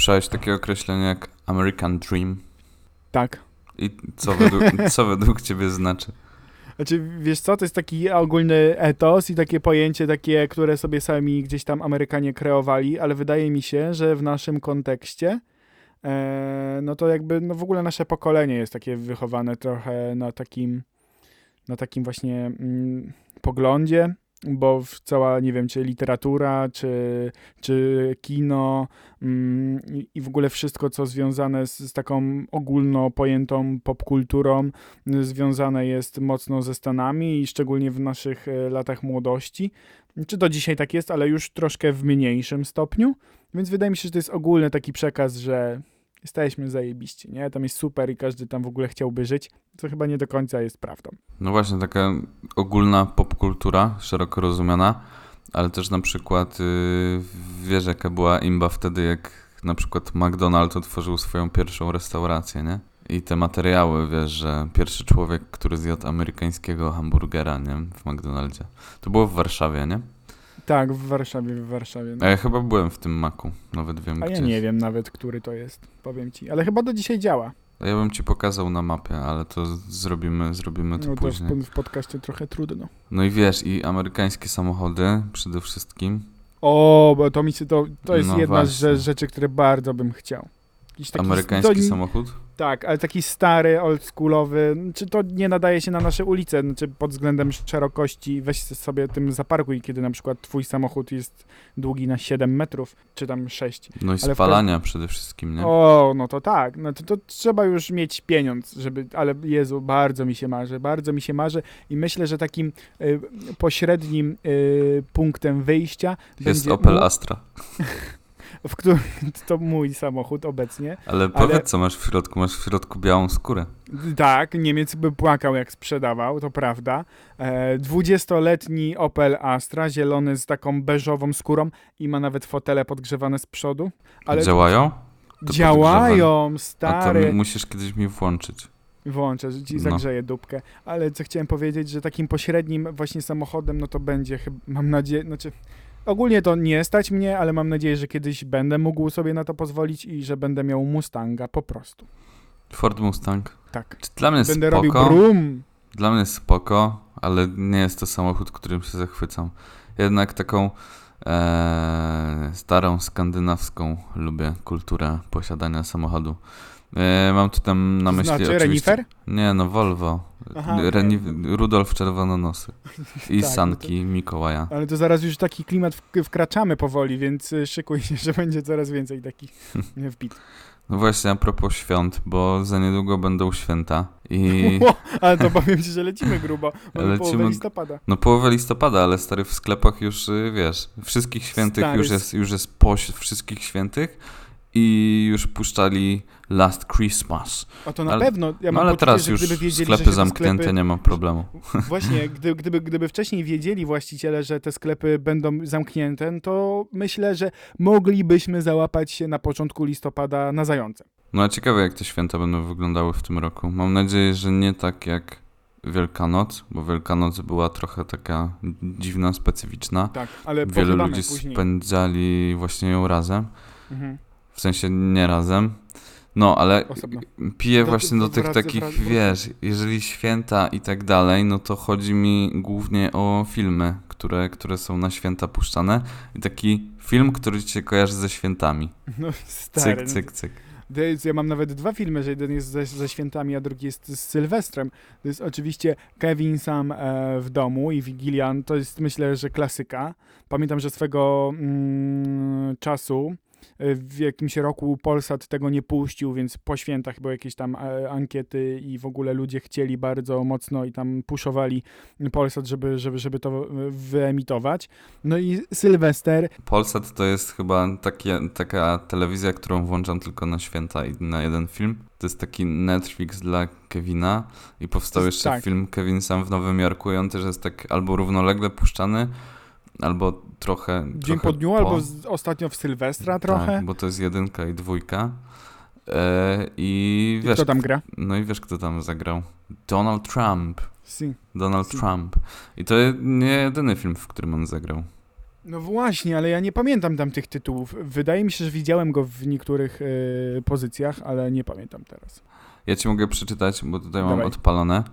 Słyszałeś takie określenie jak American Dream? Tak. I co według, co według ciebie znaczy? Znaczy, wiesz co, to jest taki ogólny etos i takie pojęcie takie, które sobie sami gdzieś tam Amerykanie kreowali, ale wydaje mi się, że w naszym kontekście e, no to jakby no w ogóle nasze pokolenie jest takie wychowane trochę na takim na takim właśnie mm, poglądzie, bo cała, nie wiem, czy literatura, czy, czy kino mm, i, w ogóle wszystko, co związane z, z taką ogólno pojętą popkulturą, y, związane jest mocno ze Stanami i szczególnie w naszych e, latach młodości. Czy to dzisiaj tak jest, ale już troszkę w mniejszym stopniu. Więc wydaje mi się, że to jest ogólny taki przekaz, że jesteśmy zajebiści, nie? Tam jest super i każdy tam w ogóle chciałby żyć, co chyba nie do końca jest prawdą. No właśnie, taka ogólna popkultura, szeroko rozumiana, ale też na przykład yy, wiesz jaka była imba wtedy, jak na przykład McDonald's otworzył swoją pierwszą restaurację, nie? I te materiały, wiesz, że pierwszy człowiek, który zjadł amerykańskiego hamburgera, nie? W McDonaldzie. To było w Warszawie, nie? Tak, w Warszawie, w Warszawie. No. A ja chyba byłem w tym maku, nawet wiem A gdzie. ja nie wiem nawet, który to jest, powiem ci. Ale chyba do dzisiaj działa. Ja bym ci pokazał na mapie, ale to zrobimy, zrobimy to No to później. w, w podcaście trochę trudno. No i wiesz, i amerykańskie samochody przede wszystkim. O, bo to mi się to, to jest No jedna z właśnie. rzeczy, które bardzo bym chciał. Taki Amerykański to, samochód? Tak, ale taki stary, oldschoolowy. Czy to nie nadaje się na nasze ulice? Znaczy pod względem szerokości weź sobie tym zaparkuj, kiedy na przykład twój samochód jest długi na 7 metrów, czy tam 6. No i Ale spalania przede wszystkim, nie? O, no to tak. No to, to trzeba już mieć pieniądz, żeby. Ale Jezu, bardzo mi się marzy, bardzo mi się marzy i myślę, że takim y, pośrednim y, punktem wyjścia Jest będzie Opel Astra. w którym to mój samochód obecnie. Ale powiedz, co masz w środku. Masz w środku białą skórę. Tak, Niemiec by płakał, jak sprzedawał, to prawda. E, 20-letni Opel Astra, zielony z taką beżową skórą i ma nawet fotele podgrzewane z przodu. Ale Działają? To działają, A to stary. musisz kiedyś mi włączyć. Włączę, ci No. zagrzeję dupkę. Ale co chciałem powiedzieć, że takim pośrednim właśnie samochodem, no to będzie chyba, mam nadzieję, znaczy ogólnie to nie stać mnie, ale mam nadzieję, że kiedyś będę mógł sobie na to pozwolić i że będę miał Mustanga po prostu. Ford Mustang. Tak. Czy Dla mnie Będę spoko. robił brum. Dla mnie spoko, ale nie jest to samochód, którym się zachwycam. Jednak taką e, starą, skandynawską lubię kulturę posiadania samochodu. E, mam tu tam na myśli znaczy oczywiście... renifer? Nie, no Volvo. Aha. Reni- Rudolf Czerwononosy. I Tak, sanki Mikołaja. Ale to zaraz już taki klimat wk- wkraczamy powoli, więc y, szykuj się, że będzie coraz więcej takich wbit. No właśnie, a propos świąt, bo za niedługo będą święta i... Ale to powiem ci, że lecimy grubo. Mamy Lecimy- połowę listopada. No połowę listopada, ale stary w sklepach już, y, wiesz, wszystkich świętych Stary, już jest, już jest po wszystkich świętych i już puszczali Last Christmas. A to na Ale- pewno. Ja no ale poczucie, teraz już wiedzieli, sklepy zamknięte, sklepy... nie ma problemu. Właśnie, gdy, gdyby, gdyby wcześniej wiedzieli właściciele, że te sklepy będą zamknięte, no to myślę, że moglibyśmy załapać się na początku listopada na zające. No a ciekawe jak te święta będą wyglądały w tym roku. Mam nadzieję, że nie tak jak Wielkanoc, bo Wielkanoc była trochę taka dziwna, specyficzna. Tak, ale Wielu ludzi później. spędzali właśnie ją razem. Mhm. W sensie nie razem. No, ale Osobno. piję właśnie do tych wrac- takich, wrac- wiesz, jeżeli święta i tak dalej, no to chodzi mi głównie o filmy, które, które są na święta puszczane. I taki film, który ci się kojarzy ze świętami. No, stary, Cyk, no cyk, cyk. Ja mam nawet dwa filmy, że jeden jest ze, ze świętami, a drugi jest z Sylwestrem. To jest oczywiście Kevin sam e, w domu i Wigilian. To jest myślę, że klasyka. Pamiętam, że swego mm, czasu w jakimś roku Polsat tego nie puścił, więc po świętach były jakieś tam e, ankiety i w ogóle ludzie chcieli bardzo mocno i tam puszowali Polsat, żeby, żeby, żeby to e, wyemitować. No i Sylwester Polsat to jest chyba takie, taka telewizja, którą włączam tylko na święta i na jeden film. To jest taki Netflix dla Kevina i powstał jest- jeszcze tak. film Kevin sam w Nowym Jorku i on też jest tak albo równolegle puszczany, albo trochę dzień trochę po dniu, albo z, ostatnio w Sylwestra trochę. Tak, bo to jest jedynka i dwójka. E, I I wiesz, kto tam gra? no i wiesz, kto tam zagrał? Donald Trump. Si. Donald Si. Trump. I to nie jedyny film, w którym on zagrał. No właśnie, ale ja nie pamiętam tam tych tytułów. Wydaje mi się, że widziałem go w niektórych y, pozycjach, ale nie pamiętam teraz. Ja ci mogę przeczytać, bo tutaj mam Dawaj. odpalone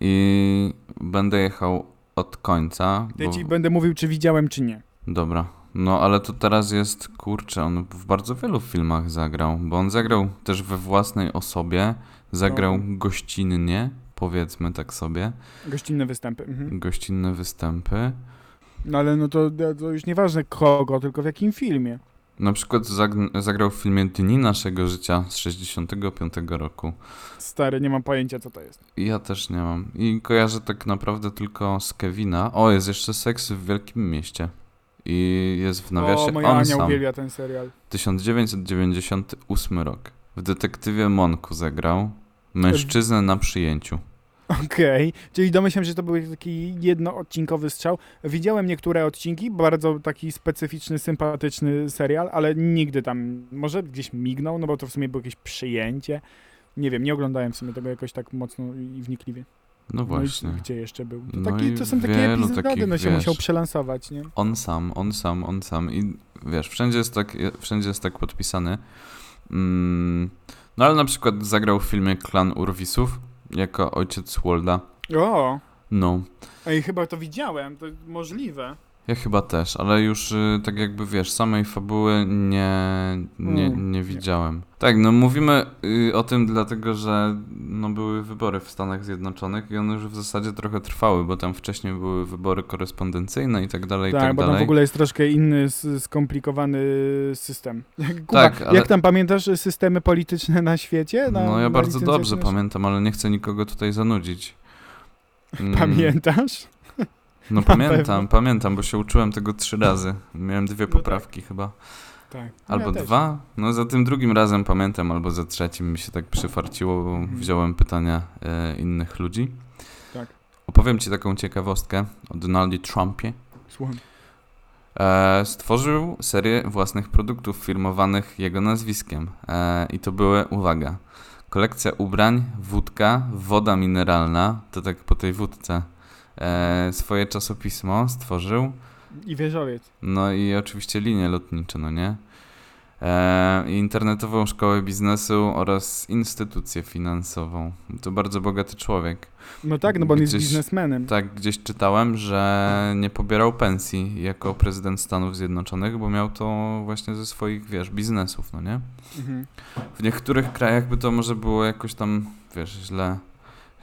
i będę jechał od końca. Ja bo... ci będę mówił, czy widziałem, czy nie. Dobra. No ale to teraz jest, kurczę, on w bardzo wielu filmach zagrał, bo on zagrał też we własnej osobie, zagrał No. gościnnie, powiedzmy tak sobie, Gościnne występy. Mhm. gościnne występy. No ale no to, to już nieważne kogo, tylko w jakim filmie. Na przykład zag- zagrał w filmie Dni naszego życia z 65 roku. Stary, nie mam pojęcia, co to jest. Ja też nie mam. I kojarzę tak naprawdę tylko z Kevina. O, jest jeszcze Seks w Wielkim Mieście. I jest w nawiasie o, moja on Ania sam. uwielbia ten serial. 1998 rok. W Detektywie Monku zagrał mężczyznę na przyjęciu. Okej, czyli domyślam się, że to był taki jednoodcinkowy strzał. Widziałem niektóre odcinki, bardzo taki specyficzny, sympatyczny serial, ale nigdy tam, może gdzieś mignął, no bo to w sumie było jakieś przyjęcie. Nie wiem, nie oglądałem w sumie tego jakoś tak mocno i wnikliwie. No właśnie. No gdzie jeszcze był? To, No taki, to są takie epizody, takich, no się wiesz. musiał przelansować, nie? On sam, on sam, on sam. I wiesz, wszędzie jest tak, wszędzie jest tak podpisany. Mm, no ale na przykład zagrał w filmie Klan Urwisów jako ojciec Walda. O, No. ej, chyba to widziałem, to możliwe. Ja chyba też, ale już y, tak jakby wiesz, samej fabuły nie, nie, Mm, nie widziałem. Tak, no mówimy y, o tym dlatego, że no, były wybory w Stanach Zjednoczonych i one już w zasadzie trochę trwały, bo tam wcześniej były wybory korespondencyjne i tak dalej, i Tak, tak bo tam dalej. w ogóle jest troszkę inny, skomplikowany system. Kuba, Tak, ale- jak tam pamiętasz systemy polityczne na świecie? Na, No ja bardzo dobrze pamiętam, ale nie chcę nikogo tutaj zanudzić. Mm, Pamiętasz? No Na pamiętam, pewno. pamiętam, bo się uczyłem tego trzy razy. Miałem dwie tak. poprawki chyba. Tak. Albo ja też. dwa? No za tym drugim razem pamiętam, albo za trzecim mi się tak przyfarciło, bo Mhm. wziąłem pytania e, innych ludzi. Tak. Opowiem ci taką ciekawostkę o Donaldzie Trumpie. Słucham. E, stworzył serię własnych produktów firmowanych jego nazwiskiem. E, I to były, uwaga, kolekcja ubrań, wódka, woda mineralna, to tak po tej wódce. E, swoje czasopismo stworzył, I wieżowiec. no i oczywiście linie lotnicze, no nie? E, internetową szkołę biznesu oraz instytucję finansową. To bardzo bogaty człowiek. No tak, no bo on jest biznesmenem. Tak, gdzieś czytałem, że nie pobierał pensji jako prezydent Stanów Zjednoczonych, bo miał to właśnie ze swoich, wiesz, biznesów, no nie? Mhm. W niektórych krajach by to może było jakoś tam, wiesz, źle,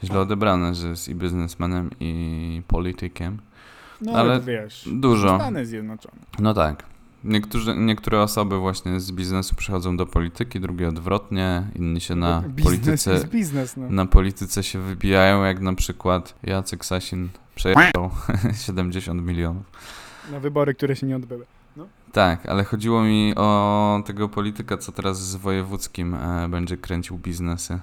źle odebrane, że jest i biznesmenem, i politykiem. No Ale wiesz. Dużo. Stany Zjednoczone. No tak. Niektórzy, niektóre osoby właśnie z biznesu przechodzą do polityki, drugie odwrotnie, inni się na Biznes polityce, biznes, no. na polityce się wybijają, jak na przykład Jacek Sasin przejechał 70 milionów. Na wybory, które się nie odbyły. Tak, ale chodziło mi o tego polityka, co teraz z wojewódzkim e, będzie kręcił biznesy.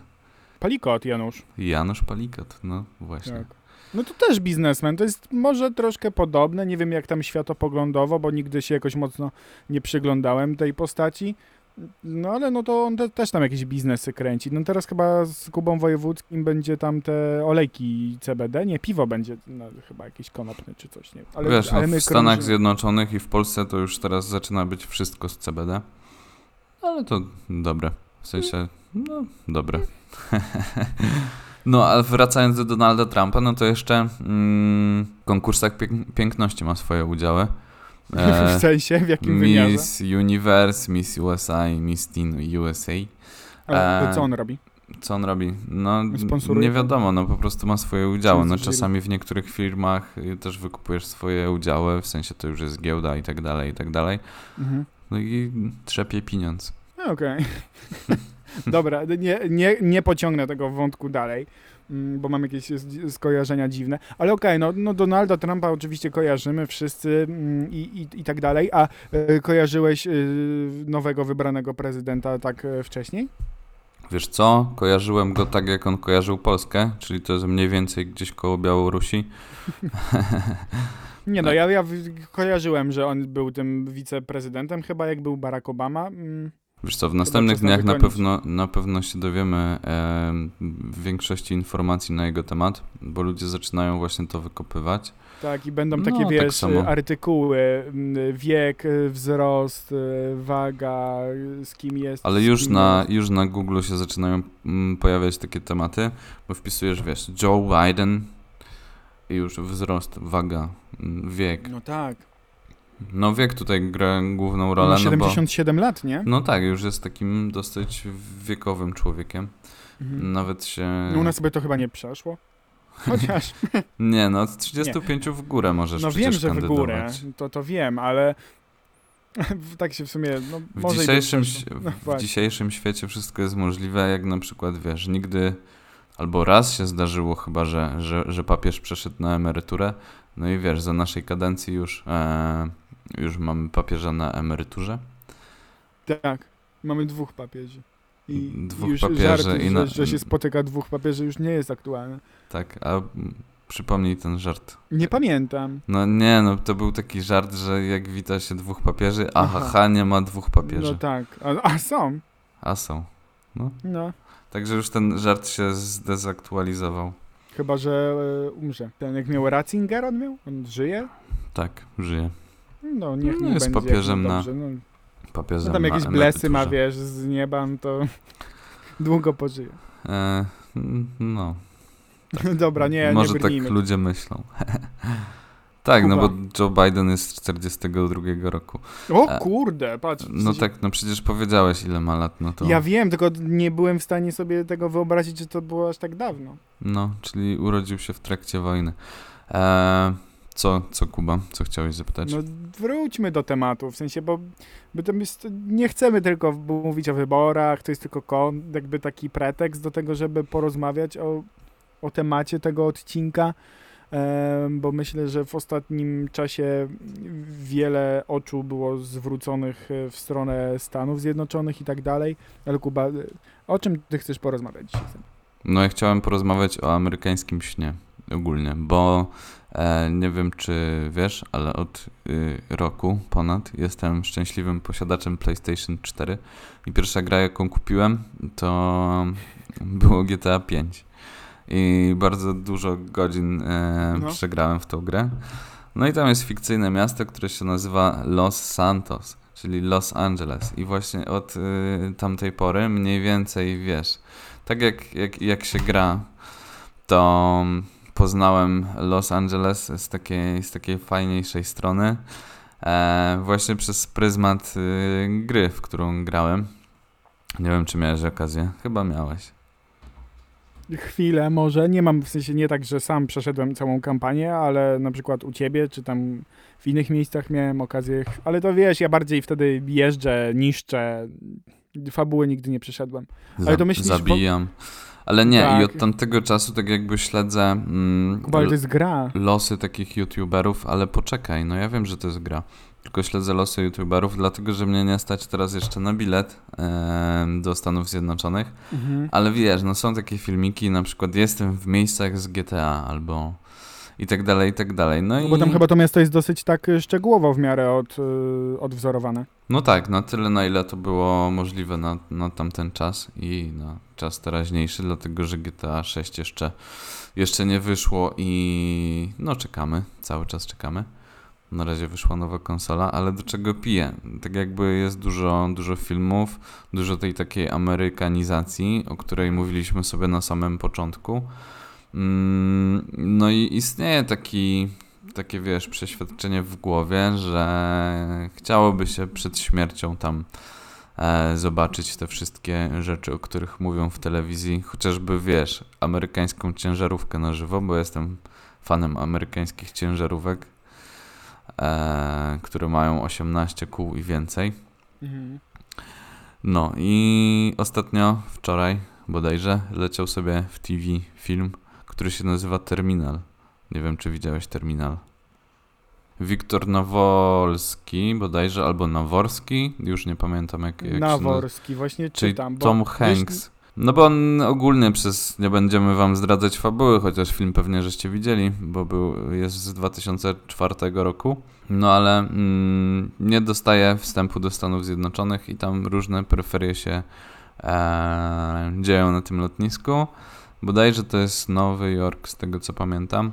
Palikot, Janusz. Janusz Palikat, no właśnie. Tak. No to też biznesmen. To jest może troszkę podobne. Nie wiem jak tam światopoglądowo, bo nigdy się jakoś mocno nie przyglądałem tej postaci. No ale no to on te, też tam jakieś biznesy kręci. No teraz chyba z Kubą Wojewódzkim będzie tam te olejki CBD. Nie, piwo będzie no, chyba jakieś konopne czy coś. Nie. Ale, Wiesz, ale no, w Stanach krążymy- Zjednoczonych i w Polsce to już teraz zaczyna być wszystko z CBD. Ale to dobre. W sensie, no, dobre. No, ale wracając do Donalda Trumpa, no to jeszcze mm, w konkursach pięk- piękności ma swoje udziały. E, w sensie, w jakim wymiarze. Miss Universe, Miss USA i Miss Teen USA. Ale e, co on robi? Co on robi? No, Sponsoruje nie wiadomo, no po prostu ma swoje udziały. No czasami w niektórych firmach y, też wykupujesz swoje udziały, w sensie to już jest giełda i tak dalej, i tak dalej. Mhm. No i trzepie pieniądz. Okej. Dobra, nie, nie, nie pociągnę tego wątku dalej, mm, bo mam jakieś skojarzenia dziwne. Ale okej, no, no Donalda Trumpa oczywiście kojarzymy wszyscy mm, i, i, i tak dalej. A e, kojarzyłeś e, nowego wybranego prezydenta tak e, wcześniej? Wiesz co? Kojarzyłem go tak, jak on kojarzył Polskę, czyli to jest mniej więcej gdzieś koło Białorusi. Nie no, ja, ja kojarzyłem, że on był tym wiceprezydentem, chyba jak był Barack Obama. Mm, Wiesz co, w następnych dniach na pewno, na pewno się dowiemy e, większości informacji na jego temat, bo ludzie zaczynają właśnie to wykopywać. Tak, i będą No, takie, tak wiesz, samo. artykuły, wiek, y, wzrost, y, waga, y, z kim jest. Ale z już kim na, jest. już na Google się zaczynają pojawiać takie tematy, bo wpisujesz, wiesz, Joe Biden i już wzrost, waga, wiek. No tak. No wiek tutaj gra główną Ma rolę, no bo... 77 lat, nie? No tak, już jest takim dosyć wiekowym człowiekiem. Mhm. Nawet się... No u nas by to chyba nie przeszło. Chociaż, Nie, no od 35 w górę możesz no wiem, że w górę, to, to wiem, ale tak się w sumie, no W może dzisiejszym, No w dzisiejszym świecie wszystko jest możliwe, jak na przykład, wiesz, nigdy albo raz się zdarzyło chyba, że, że, że papież przeszedł na emeryturę, no i wiesz, za naszej kadencji już, e, już mamy papieża na emeryturze. Tak, mamy dwóch papieży. I Dwóch już papieży żart, i na- że, że się spotyka dwóch papieży już nie jest aktualny. Tak, a przypomnij ten żart. Nie pamiętam. No nie, no to był taki żart, że jak wita się dwóch papieży, a Aha. haha, nie ma dwóch papieży. No tak, a, a są. A są. No, Także już ten żart się zdezaktualizował. chyba, że e, umrze. Ten jak miał Ratzinger, on miał? On żyje? Tak, żyje. No niech No, mu jest będzie papieżem na dobrze. No, Papieżem no tam na jakieś blesy ma, wiesz, z nieba, no to długo pożyje. E, no, Dobra, nie, może nie tak ludzie myślą. tak, no Kuba. bo Joe Biden jest z 42 roku. O E, kurde, patrz. No tak, no przecież powiedziałeś ile ma lat, no to... Ja wiem, tylko nie byłem w stanie sobie tego wyobrazić, że to było aż tak dawno. No, czyli urodził się w trakcie wojny. E, co, co Kuba? Co chciałeś zapytać? No wróćmy do tematu, w sensie, bo, bo to jest, nie chcemy tylko mówić o wyborach, to jest tylko kon, jakby taki pretekst do tego, żeby porozmawiać o, o temacie tego odcinka, bo myślę, że w ostatnim czasie wiele oczu było zwróconych e, w stronę Stanów Zjednoczonych i tak dalej. Ale Kuba, e, o czym ty chcesz porozmawiać dzisiaj? No ja chciałem porozmawiać o amerykańskim śnie ogólnie, bo nie wiem czy wiesz, ale od y, roku ponad jestem szczęśliwym posiadaczem PlayStation 4 i pierwsza gra jaką kupiłem to było GTA 5 i bardzo dużo godzin e, No. przegrałem w tą grę. No i tam jest fikcyjne miasto, które się nazywa Los Santos, czyli Los Angeles i właśnie od y, tamtej pory mniej więcej wiesz, tak jak, jak, jak się gra, to poznałem Los Angeles z takiej, z takiej fajniejszej strony. E, właśnie przez pryzmat y, gry, w którą grałem. Nie wiem, czy miałeś okazję. Chyba miałeś. Chwilę może, nie mam w sensie nie tak, że sam przeszedłem całą kampanię, ale na przykład u ciebie, czy tam w innych miejscach miałem okazję, ale to wiesz, ja bardziej wtedy jeżdżę, niszczę, fabuły nigdy nie przeszedłem. Ale to myślisz, bo- Zabijam. Ale nie, i Tak. od tamtego czasu tak jakby śledzę mm, Kuba, to jest gra. losy takich youtuberów, ale poczekaj, no ja wiem, że to jest gra. Tylko śledzę losy youtuberów, dlatego że mnie nie stać teraz jeszcze na bilet do Stanów Zjednoczonych. Mhm. Ale wiesz, no są takie filmiki, na przykład jestem w miejscach z GTA albo i tak dalej, i tak dalej. No, No i Bo tam chyba to miasto jest dosyć tak y, szczegółowo w miarę od, y, odwzorowane. no tak, na tyle na ile to było możliwe na, na tamten czas i na czas teraźniejszy, dlatego że GTA 6 jeszcze, jeszcze nie wyszło i no czekamy, cały czas czekamy. Na razie wyszła nowa konsola, ale do czego piję? Tak jakby jest dużo, dużo filmów, dużo tej takiej amerykanizacji, o której mówiliśmy sobie na samym początku. Mm, No i istnieje taki, takie, wiesz, przeświadczenie w głowie, że chciałoby się przed śmiercią tam e, zobaczyć te wszystkie rzeczy, o których mówią w telewizji, chociażby, wiesz, amerykańską ciężarówkę na żywo, bo jestem fanem amerykańskich ciężarówek, e, które mają 18 kół i więcej. No i ostatnio, wczoraj bodajże, leciał sobie w TV film, który się nazywa Terminal. Nie wiem, czy widziałeś Terminal. Wiktor Nawolski bodajże, albo Naworski, już nie pamiętam jak, jak. Naworski, właśnie Czyli czytam. bo Tom Hanks. No bo on ogólnie przez, nie będziemy wam zdradzać fabuły, chociaż film pewnie żeście widzieli, bo był, jest z 2004 roku. No ale mm, nie dostaje wstępu do Stanów Zjednoczonych i tam różne peryferie się e, dzieją na tym lotnisku. Bodajże to jest Nowy Jork, z tego co pamiętam.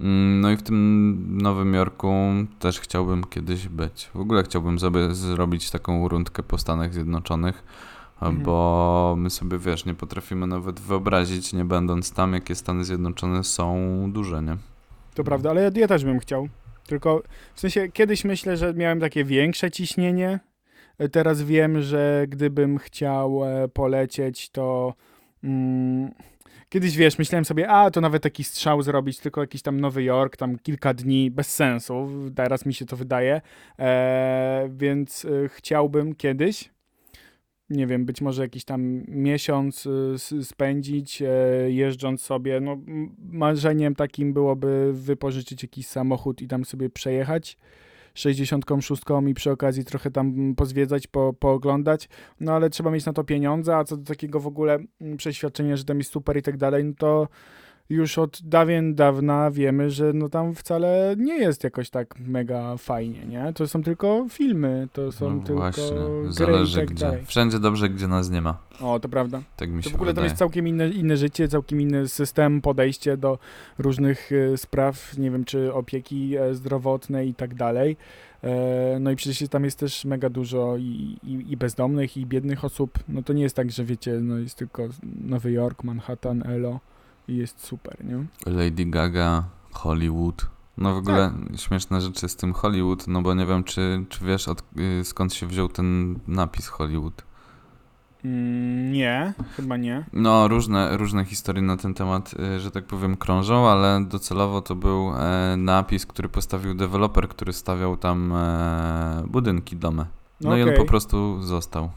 Mm, No i w tym Nowym Jorku też chciałbym kiedyś być. W ogóle chciałbym sobie zrobić taką rundkę po Stanach Zjednoczonych, Mhm. bo my sobie, wiesz, nie potrafimy nawet wyobrazić, nie będąc tam, jakie Stany Zjednoczone są duże, nie? To prawda, ale ja, ja też bym chciał. Tylko w sensie kiedyś myślę, że miałem takie większe ciśnienie. Teraz wiem, że gdybym chciał e, polecieć, to. Mm, kiedyś wiesz, myślałem sobie, a to nawet taki strzał zrobić, tylko jakiś tam Nowy Jork, tam kilka dni, bez sensu. Teraz mi się to wydaje. E, więc e, chciałbym kiedyś. Nie wiem, być może jakiś tam miesiąc s- spędzić, e, jeżdżąc sobie. No, marzeniem takim byłoby wypożyczyć jakiś samochód i tam sobie przejechać 66 i przy okazji trochę tam pozwiedzać, po, pooglądać. No ale trzeba mieć na to pieniądze, a co do takiego w ogóle mm, przeświadczenia, że tam jest super i tak dalej, no to już od dawien dawna wiemy, że no tam wcale nie jest jakoś tak mega fajnie, nie? To są tylko filmy, to są No tylko właśnie, zależy tak gdzie. dalej. Wszędzie dobrze, gdzie nas nie ma. O, to prawda. Tak mi się To w ogóle to wydaje. jest całkiem inne, inne życie, całkiem inny system, podejście do różnych e, spraw, nie wiem, czy opieki e, zdrowotnej i tak dalej. E, No i przecież tam jest też mega dużo i, i, i bezdomnych, i biednych osób. No to nie jest tak, że wiecie, no jest tylko Nowy Jork, Manhattan, Elo i jest super, nie? Lady Gaga, Hollywood. No w ogóle Tak. śmieszne rzeczy z tym Hollywood, no bo nie wiem, czy, czy wiesz od, y, skąd się wziął ten napis Hollywood. Mm, nie, chyba nie. No, różne, różne historie na ten temat, y, że tak powiem, krążą, ale docelowo to był e, napis, który postawił deweloper, który stawiał tam e, budynki, domy. No, No i on po prostu został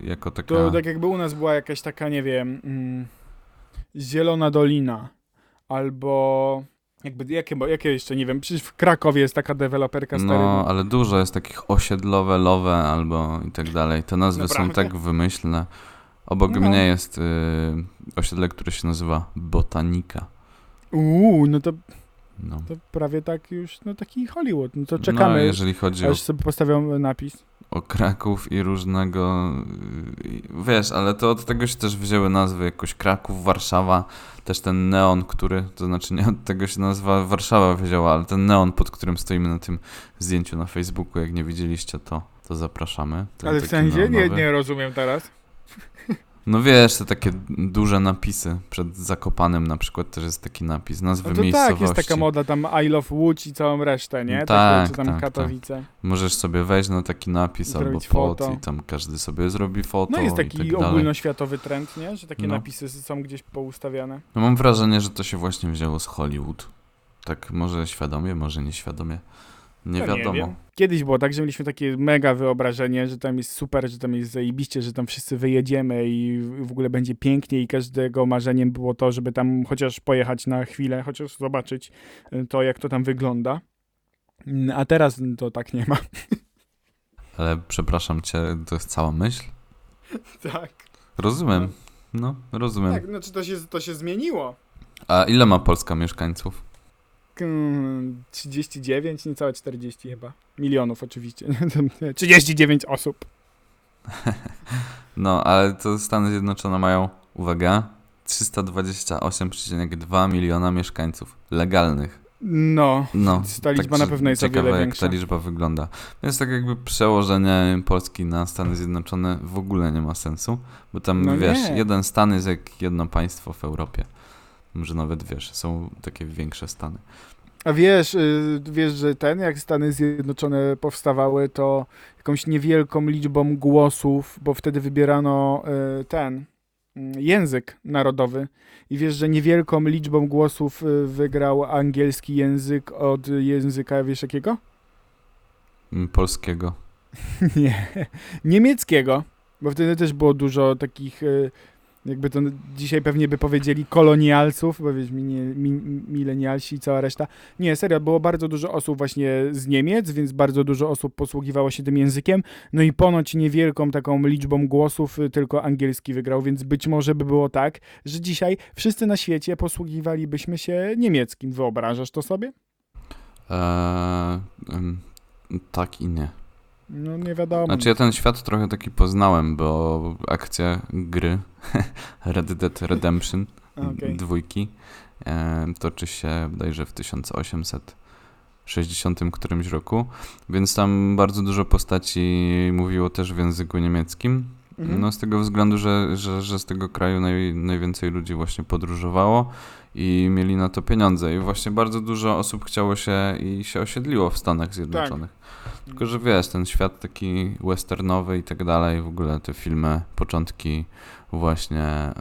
jako taka... To tak jakby u nas była jakaś taka, nie wiem, mm, Zielona Dolina albo jakby, jakie, jakie jeszcze, nie wiem, przecież w Krakowie jest taka deweloperka stary. No, ale dużo jest takich osiedlowe, lowe albo i tak dalej. Te nazwy są Naprawdę? tak wymyślne. Obok No. mnie jest y, osiedle, które się nazywa Botanika. Uuu, no to, No. to prawie tak już, no taki Hollywood, no to no, czekamy, jeżeli chodzi o, aż sobie postawią napis. o Kraków i różnego... y, wiesz, ale to od tego się też wzięły nazwy. Jakoś Kraków, Warszawa, też ten neon, który... To znaczy nie od tego się nazwa Warszawa wzięła, ale ten neon, pod którym stoimy na tym zdjęciu na Facebooku, jak nie widzieliście, to, to zapraszamy. Ten Ale w sensie? Nie, nie rozumiem teraz. No wiesz, te takie duże napisy. Przed Zakopanem na przykład też jest taki napis. Nazwy No to miejscowości. tak, jest taka moda, tam I love Łódź i całą resztę, nie? Tak, Takie, czy tam tak, Katowice. Możesz sobie wejść na taki napis Zrobić albo foto. i tam każdy sobie zrobi foto No jest taki tak ogólnoświatowy trend, nie? Że takie No. napisy są gdzieś poustawiane. No mam wrażenie, że to się właśnie wzięło z Hollywood. Tak może świadomie, może nieświadomie. Nie No wiadomo. wiem. Kiedyś było tak, że mieliśmy takie mega wyobrażenie, że tam jest super, że tam jest zajebiście, że tam wszyscy wyjedziemy i w ogóle będzie pięknie i każdego marzeniem było to, żeby tam chociaż pojechać na chwilę, chociaż zobaczyć y, to, jak to tam wygląda. Mm, A teraz to tak nie ma. Ale przepraszam cię, to jest cała myśl? Tak. Rozumiem. No, rozumiem. Tak, znaczy to się, to się zmieniło. A ile ma Polska mieszkańców? Mm, 39, niecałe 40 chyba. Milionów oczywiście. 39 osób. No, ale to Stany Zjednoczone mają, uwaga, 328,2 miliona mieszkańców legalnych. No, No, ta liczba na także pewno jest o ciekawe, wiele jak większa. ta liczba wygląda. Więc tak jakby przełożenie Polski na Stany Zjednoczone w ogóle nie ma sensu, bo tam, No wiesz, nie. jeden stan jest jak jedno państwo w Europie. Może nawet, wiesz, są takie większe stany. A wiesz, y, wiesz, że ten, jak Stany Zjednoczone powstawały, to jakąś niewielką liczbą głosów, bo wtedy wybierano y, ten mm, język narodowy. I wiesz, że niewielką liczbą głosów y, wygrał angielski język od języka, wiesz jakiego? Mm, Polskiego. Nie, niemieckiego, bo wtedy też było dużo takich Jakby to dzisiaj pewnie by powiedzieli kolonialców, nie, mi, milenialsi i cała reszta. Nie, serio, było bardzo dużo osób właśnie z Niemiec, więc bardzo dużo osób posługiwało się tym językiem. No i ponoć niewielką taką liczbą głosów y, tylko angielski wygrał, więc być może by było tak, że dzisiaj wszyscy na świecie posługiwalibyśmy się niemieckim. Wyobrażasz to sobie? Eee, tak i nie. No nie wiadomo. Znaczy ja ten świat trochę taki poznałem, bo akcja gry Red Dead Redemption Okej. dwójki e, toczy się bodajże w 1860 którymś roku, więc tam bardzo dużo postaci mówiło też w języku niemieckim. Mhm. No z tego względu, że, że, że z tego kraju naj, najwięcej ludzi właśnie podróżowało i mieli na to pieniądze. I właśnie bardzo dużo osób chciało się i się osiedliło w Stanach Zjednoczonych. Tylko, że wiesz, ten świat taki westernowy i tak dalej, w ogóle te filmy, początki właśnie e,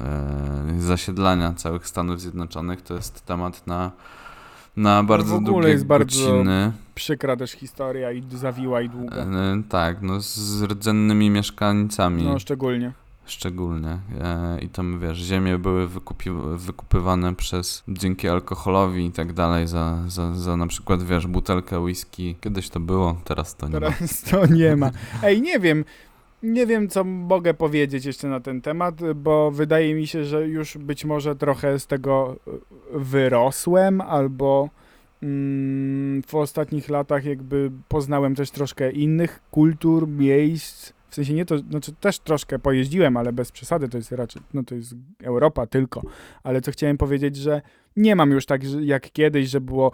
zasiedlania całych Stanów Zjednoczonych, to jest temat na, na bardzo ogóle długie jest bardzo godziny. Przykra też historia i zawiła i długa. E, tak, no z rdzennymi mieszkańcami. No szczególnie. Szczególnie. E, I tam, wiesz, ziemie były wykupi, wykupywane przez, dzięki alkoholowi i tak dalej, za, za, za na przykład, wiesz, butelkę whisky. Kiedyś to było, teraz to nie ma. Teraz to nie ma. Ej, nie wiem. Nie wiem, co mogę powiedzieć jeszcze na ten temat, bo wydaje mi się, że już być może trochę z tego y, wyrosłem, albo mm, w ostatnich latach jakby poznałem też troszkę innych kultur, miejsc. W sensie nie to, znaczy też troszkę pojeździłem, ale bez przesady, to jest raczej, no to jest Europa tylko. Ale co chciałem powiedzieć, że nie mam już tak jak kiedyś, że było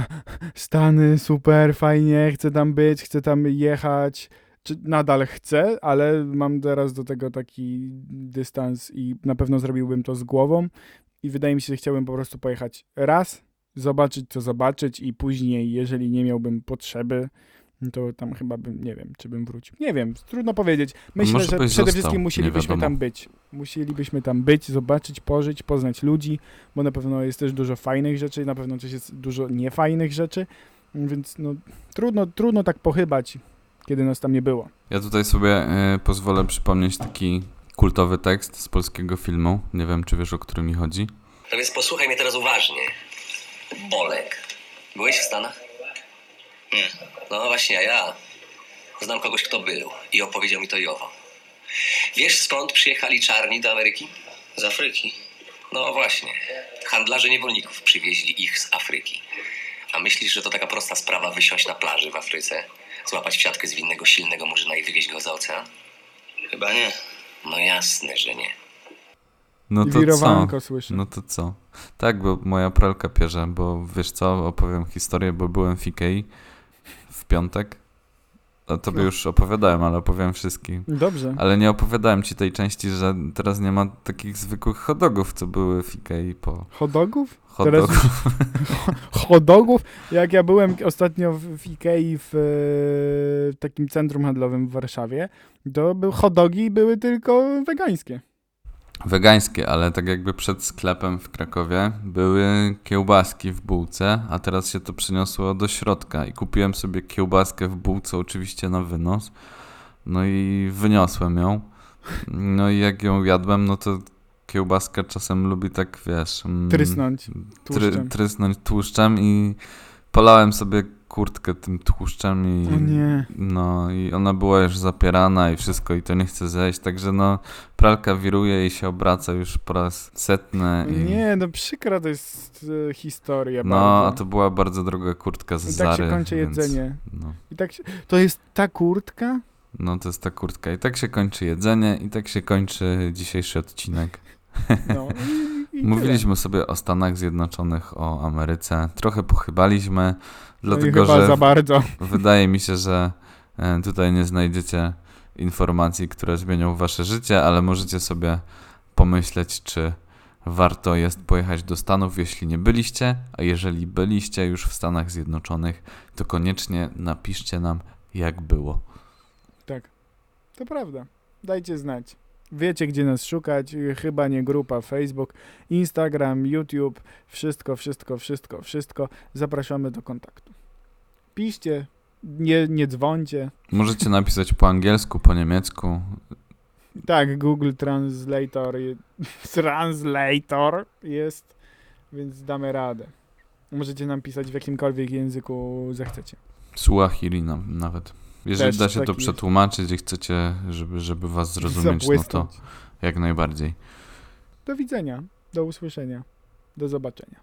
Stany, super, fajnie, chcę tam być, chcę tam jechać. Czy nadal chcę, ale mam teraz do tego taki dystans i na pewno zrobiłbym to z głową. I wydaje mi się, że chciałbym po prostu pojechać raz, zobaczyć co zobaczyć i później, jeżeli nie miałbym potrzeby, no to tam chyba bym, nie wiem, czy bym wrócił. Nie wiem, trudno powiedzieć. Myślę, może że przede został, wszystkim musielibyśmy tam być. Musielibyśmy tam być, zobaczyć, pożyć, poznać ludzi, bo na pewno jest też dużo fajnych rzeczy, na pewno też jest dużo niefajnych rzeczy, więc no trudno, trudno tak pochybać, kiedy nas tam nie było. Ja tutaj sobie e, pozwolę przypomnieć taki kultowy tekst z polskiego filmu. Nie wiem, czy wiesz, o którym mi chodzi. No więc posłuchaj mnie teraz uważnie. Bolek. Byłeś w Stanach? Nie. No właśnie, a ja znam kogoś, kto był i opowiedział mi to i owo. Wiesz skąd przyjechali czarni do Ameryki? Z Afryki. No właśnie. Handlarze niewolników przywieźli ich z Afryki. A myślisz, że to taka prosta sprawa wysiąść na plaży w Afryce, złapać w siatkę zwinnego silnego murzyna i wywieźć go za ocean? Chyba nie. No jasne, że nie. No I to co? słyszę. No to co? Tak, bo moja pralka pierze, bo wiesz co, opowiem historię, bo byłem w Ikei w piątek. A tobie No. już opowiadałem, ale opowiem wszystkim. Dobrze. Ale nie opowiadałem ci tej części, że teraz nie ma takich zwykłych hotdogów, co były w Ikei po Hotdogów? hotdogów. Hotdogów? Jak ja byłem ostatnio w, Ikei w e, takim centrum handlowym w Warszawie, to był hotdogi były tylko wegańskie. Wegańskie, ale tak jakby przed sklepem w Krakowie były kiełbaski w bułce, a teraz się to przeniosło do środka i kupiłem sobie kiełbaskę w bułce oczywiście na wynos. No i wyniosłem ją. No i jak ją jadłem, no to kiełbaska czasem lubi tak, wiesz... mm, Trysnąć Try, tłuszczem. trysnąć tłuszczem i polałem sobie kurtkę tym tłuszczem i... No i ona była już zapierana i wszystko i to nie chce zejść, także no pralka wiruje i się obraca już po raz setny i... Nie, no przykra to jest e, historia No, bardzo. a to była bardzo droga kurtka z I tak Zary, się kończy więc, jedzenie. No, I tak się, to jest ta kurtka? no to jest ta kurtka i tak się kończy jedzenie i tak się kończy dzisiejszy odcinek. No, i tyle. Mówiliśmy sobie o Stanach Zjednoczonych, o Ameryce, trochę pochybaliśmy, no dlatego że za bardzo. Wydaje mi się, że e, tutaj nie znajdziecie informacji, które zmienią wasze życie, ale możecie sobie pomyśleć, czy warto jest pojechać do Stanów, jeśli nie byliście, a jeżeli byliście już w Stanach Zjednoczonych, to koniecznie napiszcie nam, jak było. Tak, to prawda. Dajcie znać. Wiecie, gdzie nas szukać. Chyba nie grupa Facebook, Instagram, YouTube. Wszystko, wszystko, wszystko, wszystko. Zapraszamy do kontaktu. Piszcie, nie, nie dzwońcie. Możecie napisać po angielsku, po niemiecku, Tak, Google Translator, je- Translator jest, więc damy radę. Możecie nam pisać w jakimkolwiek języku zechcecie. Suahili nawet. Jeżeli da się to przetłumaczyć i chcecie, żeby, żeby was zrozumieć, no to jak najbardziej. Do widzenia, do usłyszenia, do zobaczenia.